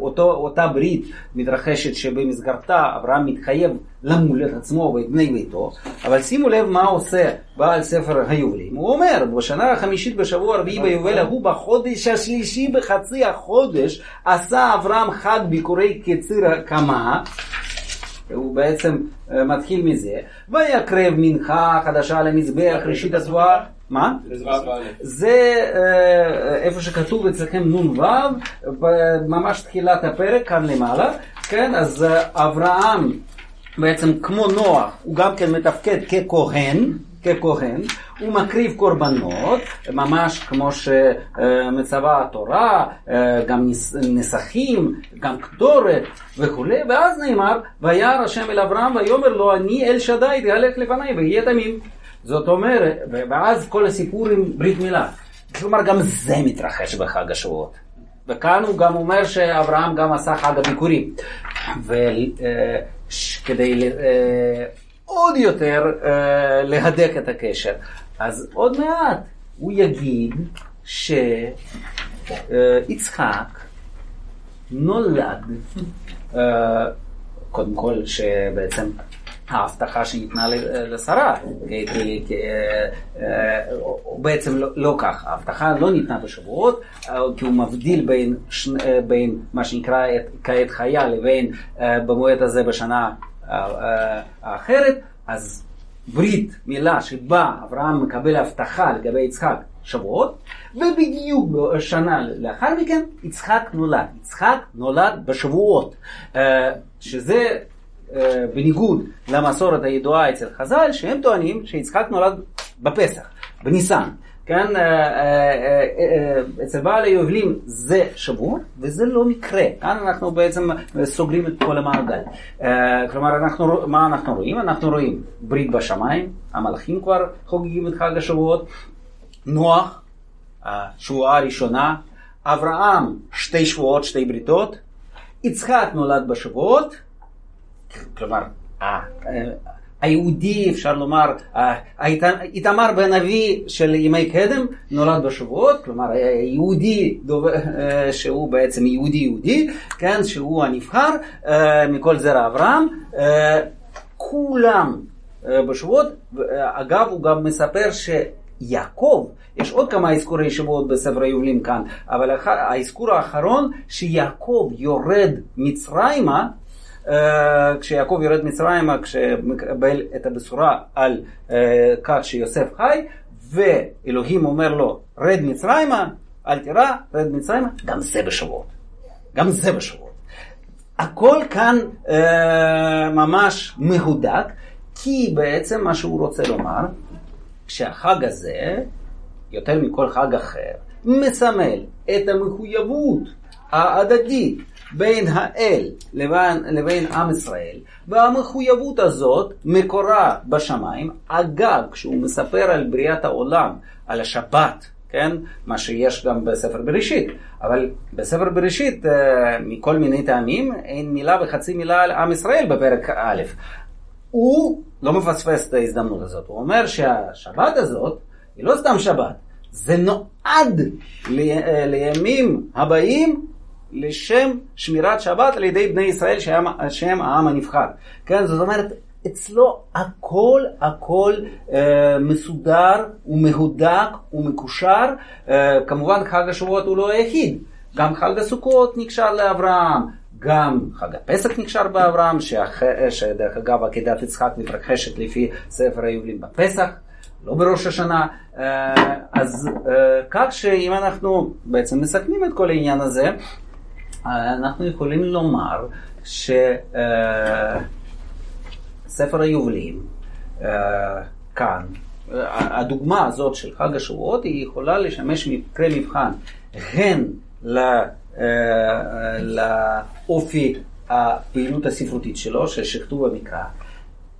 אותו, אותה ברית מתרחשת שבמסגרתה אברהם מתחייב למול את עצמו ואת בני ביתו, אבל שימו לב מה עושה בעל ספר היובלים, הוא אומר בשנה החמישית בשבוע הרביעי ביובל ההוא בחודש השלישי בחצי החודש עשה אברהם חג ביקורי קציר הקמה הוא בעצם אה, מתחיל מזה, ויקרב מנחה חדשה למזבח ראשית התבואה. מה? זה אה, איפה שכתוב אצלכם נ"ו, ממש תחילת הפרק, כאן למעלה, כן? אז אה, אברהם בעצם כמו נוח, הוא גם כן מתפקד ככהן, ככהן, הוא מקריב קורבנות, ממש כמו שמצווה התורה, אה, גם נס- נסכים, גם קטורת וכולי, ואז נאמר, וירא השם אל אברהם ויאמר לו, אני אל שדי תהלך לפניי ויהיה תמים. זאת אומרת, ואז כל הסיפור עם ברית מילה. כלומר, גם זה מתרחש בחג השבועות. וכאן הוא גם אומר שאברהם גם עשה חג הביקורים. וכדי עוד יותר אה, להדק את הקשר. אז עוד מעט הוא יגיד שיצחק נולד, אה, קודם כל שבעצם ההבטחה שניתנה ל- לשרה, כי- כי- אה, אה, בעצם לא, לא כך, ההבטחה לא ניתנה בשבועות, אה, כי הוא מבדיל בין, אה, בין מה שנקרא כעת חיה לבין אה, במועד הזה בשנה אה, אה, האחרת, אז ברית מילה שבה אברהם מקבל הבטחה לגבי יצחק שבועות, ובדיוק שנה לאחר מכן יצחק נולד. יצחק נולד בשבועות, אה, שזה אה, בניגוד למסורת הידועה אצל חז"ל, שהם טוענים שיצחק נולד בפסח, בניסן. כן, אה, אה, אה, אצל בעל היובלים זה שבוע, וזה לא מקרה. כאן אנחנו בעצם סוגרים את כל המעגל. כלומר, אנחנו, מה אנחנו רואים? אנחנו רואים ברית בשמיים, המלאכים כבר חוגגים את חג השבועות, נוח, השבועה הראשונה, אברהם, שתי שבועות, שתי בריתות, יצחק נולד בשבועות, כלומר, היהודי, אפשר לומר, איתמר בן אבי של ימי קדם נולד בשבועות, כלומר, היהודי דוב- אה, שהוא בעצם יהודי יהודי, כן, שהוא הנבחר אה, מכל זרע אברהם, אה, כולם בשבועות, אגב, הוא גם מספר ש... יעקב, יש עוד כמה אזכורי שבועות בספר היובלים כאן, אבל האזכור האחרון שיעקב יורד מצרימה, כשיעקב יורד מצרימה, כשמקבל את הבשורה על אה, כך שיוסף חי, ואלוהים אומר לו, רד מצרימה, אל תירא, רד מצרימה, גם זה בשבועות. גם זה בשבועות. הכל כאן אה, ממש מהודק, כי בעצם מה שהוא רוצה לומר, שהחג הזה, יותר מכל חג אחר, מסמל את המחויבות ההדדית בין האל לבין, לבין עם ישראל, והמחויבות הזאת מקורה בשמיים. אגב, כשהוא מספר על בריאת העולם, על השבת, כן? מה שיש גם בספר בראשית. אבל בספר בראשית, אה, מכל מיני טעמים, אין מילה וחצי מילה על עם ישראל בפרק א'. הוא לא מפספס את ההזדמנות הזאת. הוא אומר שהשבת הזאת היא לא סתם שבת, זה נועד ל- לימים הבאים לשם שמירת שבת על ידי בני ישראל שהם, שהם העם הנבחר. כן, זאת אומרת, אצלו הכל הכל אה, מסודר ומהודק ומקושר. אה, כמובן חג השבועות הוא לא היחיד, גם חג הסוכות נקשר לאברהם. גם חג הפסח נקשר באברהם, שאח... שדרך אגב עקדת יצחק מתרחשת לפי ספר היובלים בפסח, לא בראש השנה. אה, אז אה, כך שאם אנחנו בעצם מסכמים את כל העניין הזה, אנחנו יכולים לומר שספר היובלים כאן, הדוגמה הזאת של חג השבועות היא יכולה לשמש מקרה מבחן הן לאופי הפעילות הספרותית שלו, של שכתוב המקרא,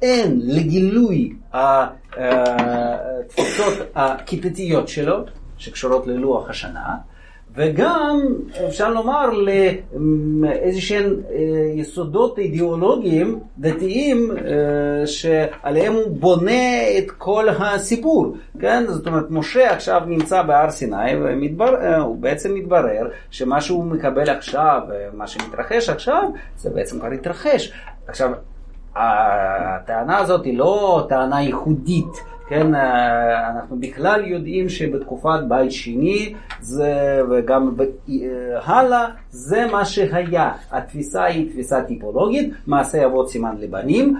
הן לגילוי התפוצות הכיתתיות שלו, שקשורות ללוח השנה, וגם אפשר לומר לאיזה שהם יסודות אידיאולוגיים דתיים שעליהם הוא בונה את כל הסיפור, כן? זאת אומרת, משה עכשיו נמצא בהר סיני והוא בעצם מתברר שמה שהוא מקבל עכשיו, מה שמתרחש עכשיו, זה בעצם כבר התרחש. עכשיו, הטענה הזאת היא לא טענה ייחודית. כן, אנחנו בכלל יודעים שבתקופת בית שני זה, וגם הלאה, זה מה שהיה. התפיסה היא תפיסה טיפולוגית, מעשה אבות סימן לבנים,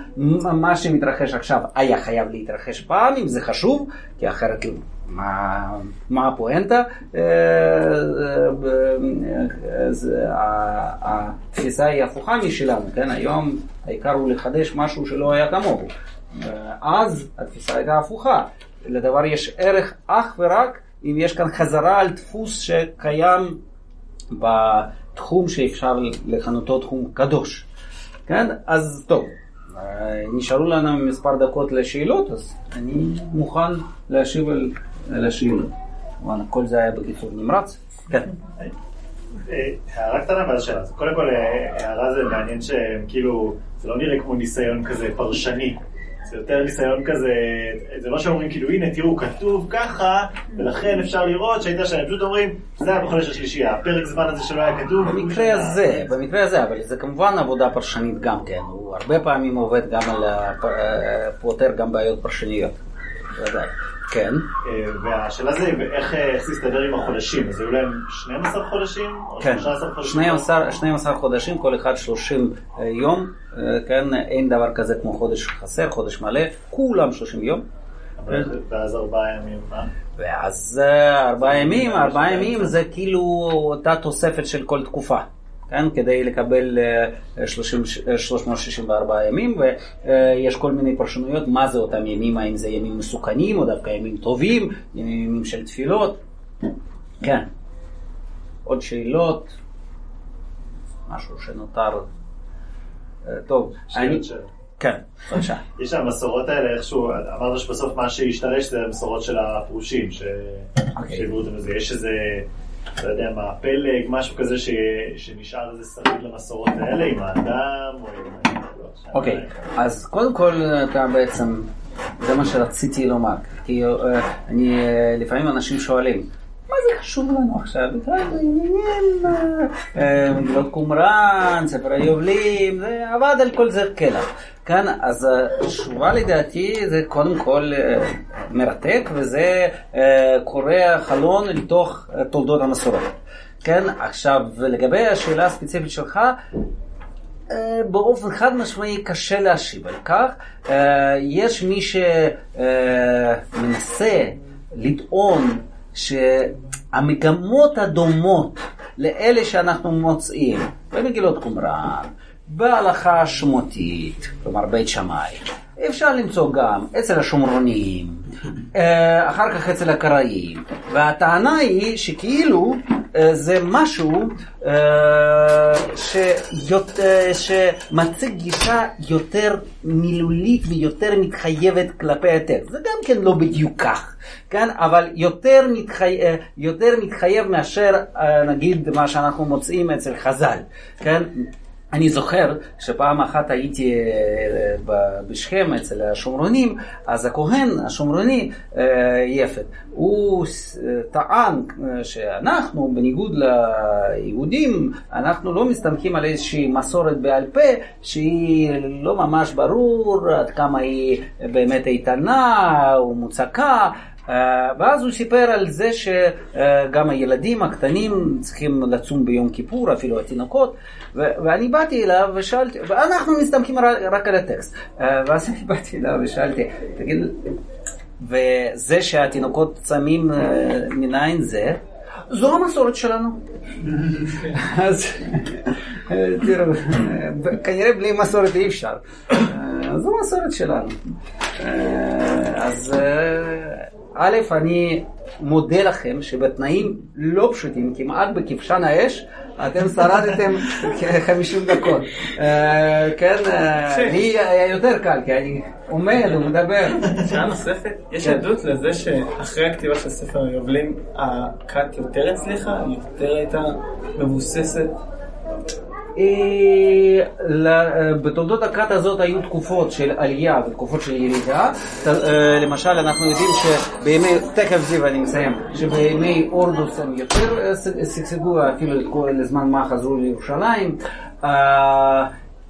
מה שמתרחש עכשיו היה חייב להתרחש פעם, אם זה חשוב, כי אחרת מה, מה הפואנטה? התפיסה היא הפוכה משלנו, כן? היום העיקר הוא לחדש משהו שלא היה כמוהו. אז התפיסה הייתה הפוכה. לדבר יש ערך אך ורק אם יש כאן חזרה על דפוס שקיים בתחום שאפשר לכנותו תחום קדוש. כן? אז טוב, נשארו לנו מספר דקות לשאלות, אז אני מוכן להשיב על, על השאלות. כמובן, כל זה היה בקיצור נמרץ. כן. הערה קטנה ואז שאלה. קודם כל, הערה זה מעניין שהם כאילו, זה לא נראה כמו ניסיון כזה פרשני. זה יותר ניסיון כזה, זה לא שאומרים כאילו הנה תראו כתוב ככה ולכן אפשר לראות שהייתה שם, פשוט אומרים זה היה בחודש השלישי, הפרק זמן הזה שלא היה כתוב. במקרה הזה, במקרה הזה, אבל זה כמובן עבודה פרשנית גם כן, הוא הרבה פעמים עובד גם על, פותר גם בעיות פרשניות, ודאי. כן. והשאלה זה איך זה יסתדר עם החודשים, אז היו להם 12 חודשים? כן, 12 חודשים, כל אחד 30 יום, כן, אין דבר כזה כמו חודש חסר, חודש מלא, כולם 30 יום. ואז ארבעה ימים, מה? ואז ארבעה ימים, ארבעה ימים זה כאילו אותה תוספת של כל תקופה. כן, כדי לקבל 30, 364 ימים, ויש כל מיני פרשנויות מה זה אותם ימים, האם זה ימים מסוכנים או דווקא ימים טובים, ימים של תפילות. כן. עוד שאלות? משהו שנותר. טוב, אני... כן, בבקשה. יש המסורות האלה, איכשהו, אמרת שבסוף מה שהשתרש זה המסורות של הפרושים, שהביאו אותם לזה. יש איזה... לא יודע מה, פלג, משהו כזה ש... שנשאר איזה שריד למסורות האלה עם האדם או עם... אוקיי, אז קודם כל אתה בעצם, זה מה שרציתי לומר, כי אני, לפעמים אנשים שואלים, מה זה חשוב לנו עכשיו? בכלל זה עניין, מגילות קומראן, ספר היובלים, עבד על כל זה כלח. כאן, אז התשובה לדעתי זה קודם כל מרתק, וזה קורא חלון לתוך תולדות המסורות. כן, עכשיו לגבי השאלה הספציפית שלך, באופן חד משמעי קשה להשיב על כך. יש מי שמנסה לטעון שהמגמות הדומות לאלה שאנחנו מוצאים במגילות קומראן, בהלכה השמותית, כלומר בית שמאי, אפשר למצוא גם אצל השומרונים, אחר כך אצל הקראים, והטענה היא שכאילו אה, זה משהו אה, שיות- אה, שמציג גישה יותר מילולית ויותר מתחייבת כלפי הטקסט. זה גם כן לא בדיוק כך, כן? אבל יותר, מתחי... אה, יותר מתחייב מאשר אה, נגיד מה שאנחנו מוצאים אצל חז"ל, כן? אני זוכר שפעם אחת הייתי אה, בשכם אצל השומרונים, אז הכהן השומרוני, אה, יפת, הוא אה, טען שאנחנו, בניגוד ליהודים, אנחנו לא מסתמכים על איזושהי מסורת בעל פה שהיא לא ממש ברור עד כמה היא באמת איתנה או מוצקה. Uh, ואז הוא סיפר על זה שגם הילדים הקטנים צריכים לצום ביום כיפור, אפילו התינוקות, ואני באתי אליו ושאלתי, ואנחנו מסתמכים רק, על הטקסט, uh, ואז אני באתי אליו ושאלתי, תגיד, וזה שהתינוקות צמים מניין זה, זו המסורת שלנו. אז אה, תראו, אה, כנראה בלי מסורת אי אפשר. אה, זו מסורת שלנו. אה, אז אה, א', אני מודה לכם שבתנאים לא פשוטים, כמעט בכבשן האש, אתם שרדתם כ-50 דקות. אה, כן, אה, לי היה יותר קל, כי אני עומד ומדבר. שאלה נוספת, יש כן. עדות לזה שאחרי הכתיבה של ספר היובלים, הכת יותר הצליחה, יותר הייתה מבוססת. אה, אה, בתולדות הכת הזאת היו תקופות של עלייה ותקופות של ירידה. אה, למשל, אנחנו יודעים שבימי, תכף זיו אני מסיים, שבימי הורדוס הם יותר שגשגו, אפילו לזמן מה חזרו לירושלים.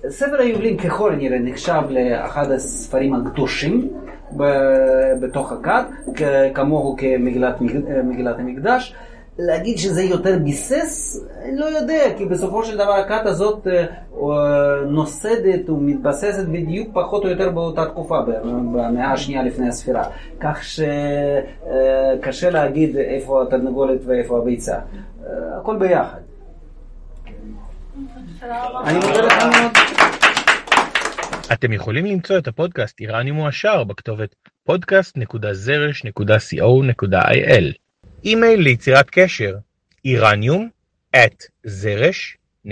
ספר היובלים ככל הנראה נחשב לאחד הספרים הקדושים בתוך הכת, כמוהו כמגילת מג- מגילת המקדש. להגיד שזה יותר ביסס, אני לא יודע, כי בסופו של דבר הכת הזאת אה, אה, נוסדת ומתבססת בדיוק פחות או יותר באותה תקופה, ב- במאה השנייה לפני הספירה. כך שקשה להגיד איפה התרנגולת ואיפה הביצה. אה, הכל ביחד. אני מודה לך מאוד. אתם יכולים למצוא את הפודקאסט איראני מועשר בכתובת podcast.zrsh.co.il אימייל ליצירת קשר איראניום at zrsh.co.il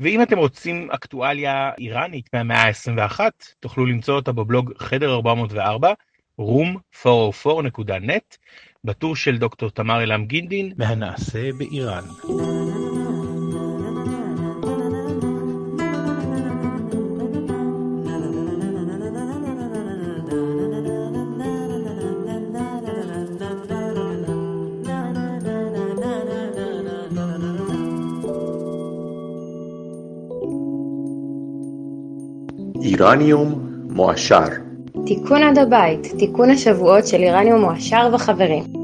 ואם אתם רוצים אקטואליה איראנית מהמאה ה-21 תוכלו למצוא אותה בבלוג חדר 404 room404.net בטור של דוקטור תמר אלעם גינדין מהנעשה באיראן. איראניום מועשר תיקון עד הבית, תיקון השבועות של איראניום מועשר וחברים.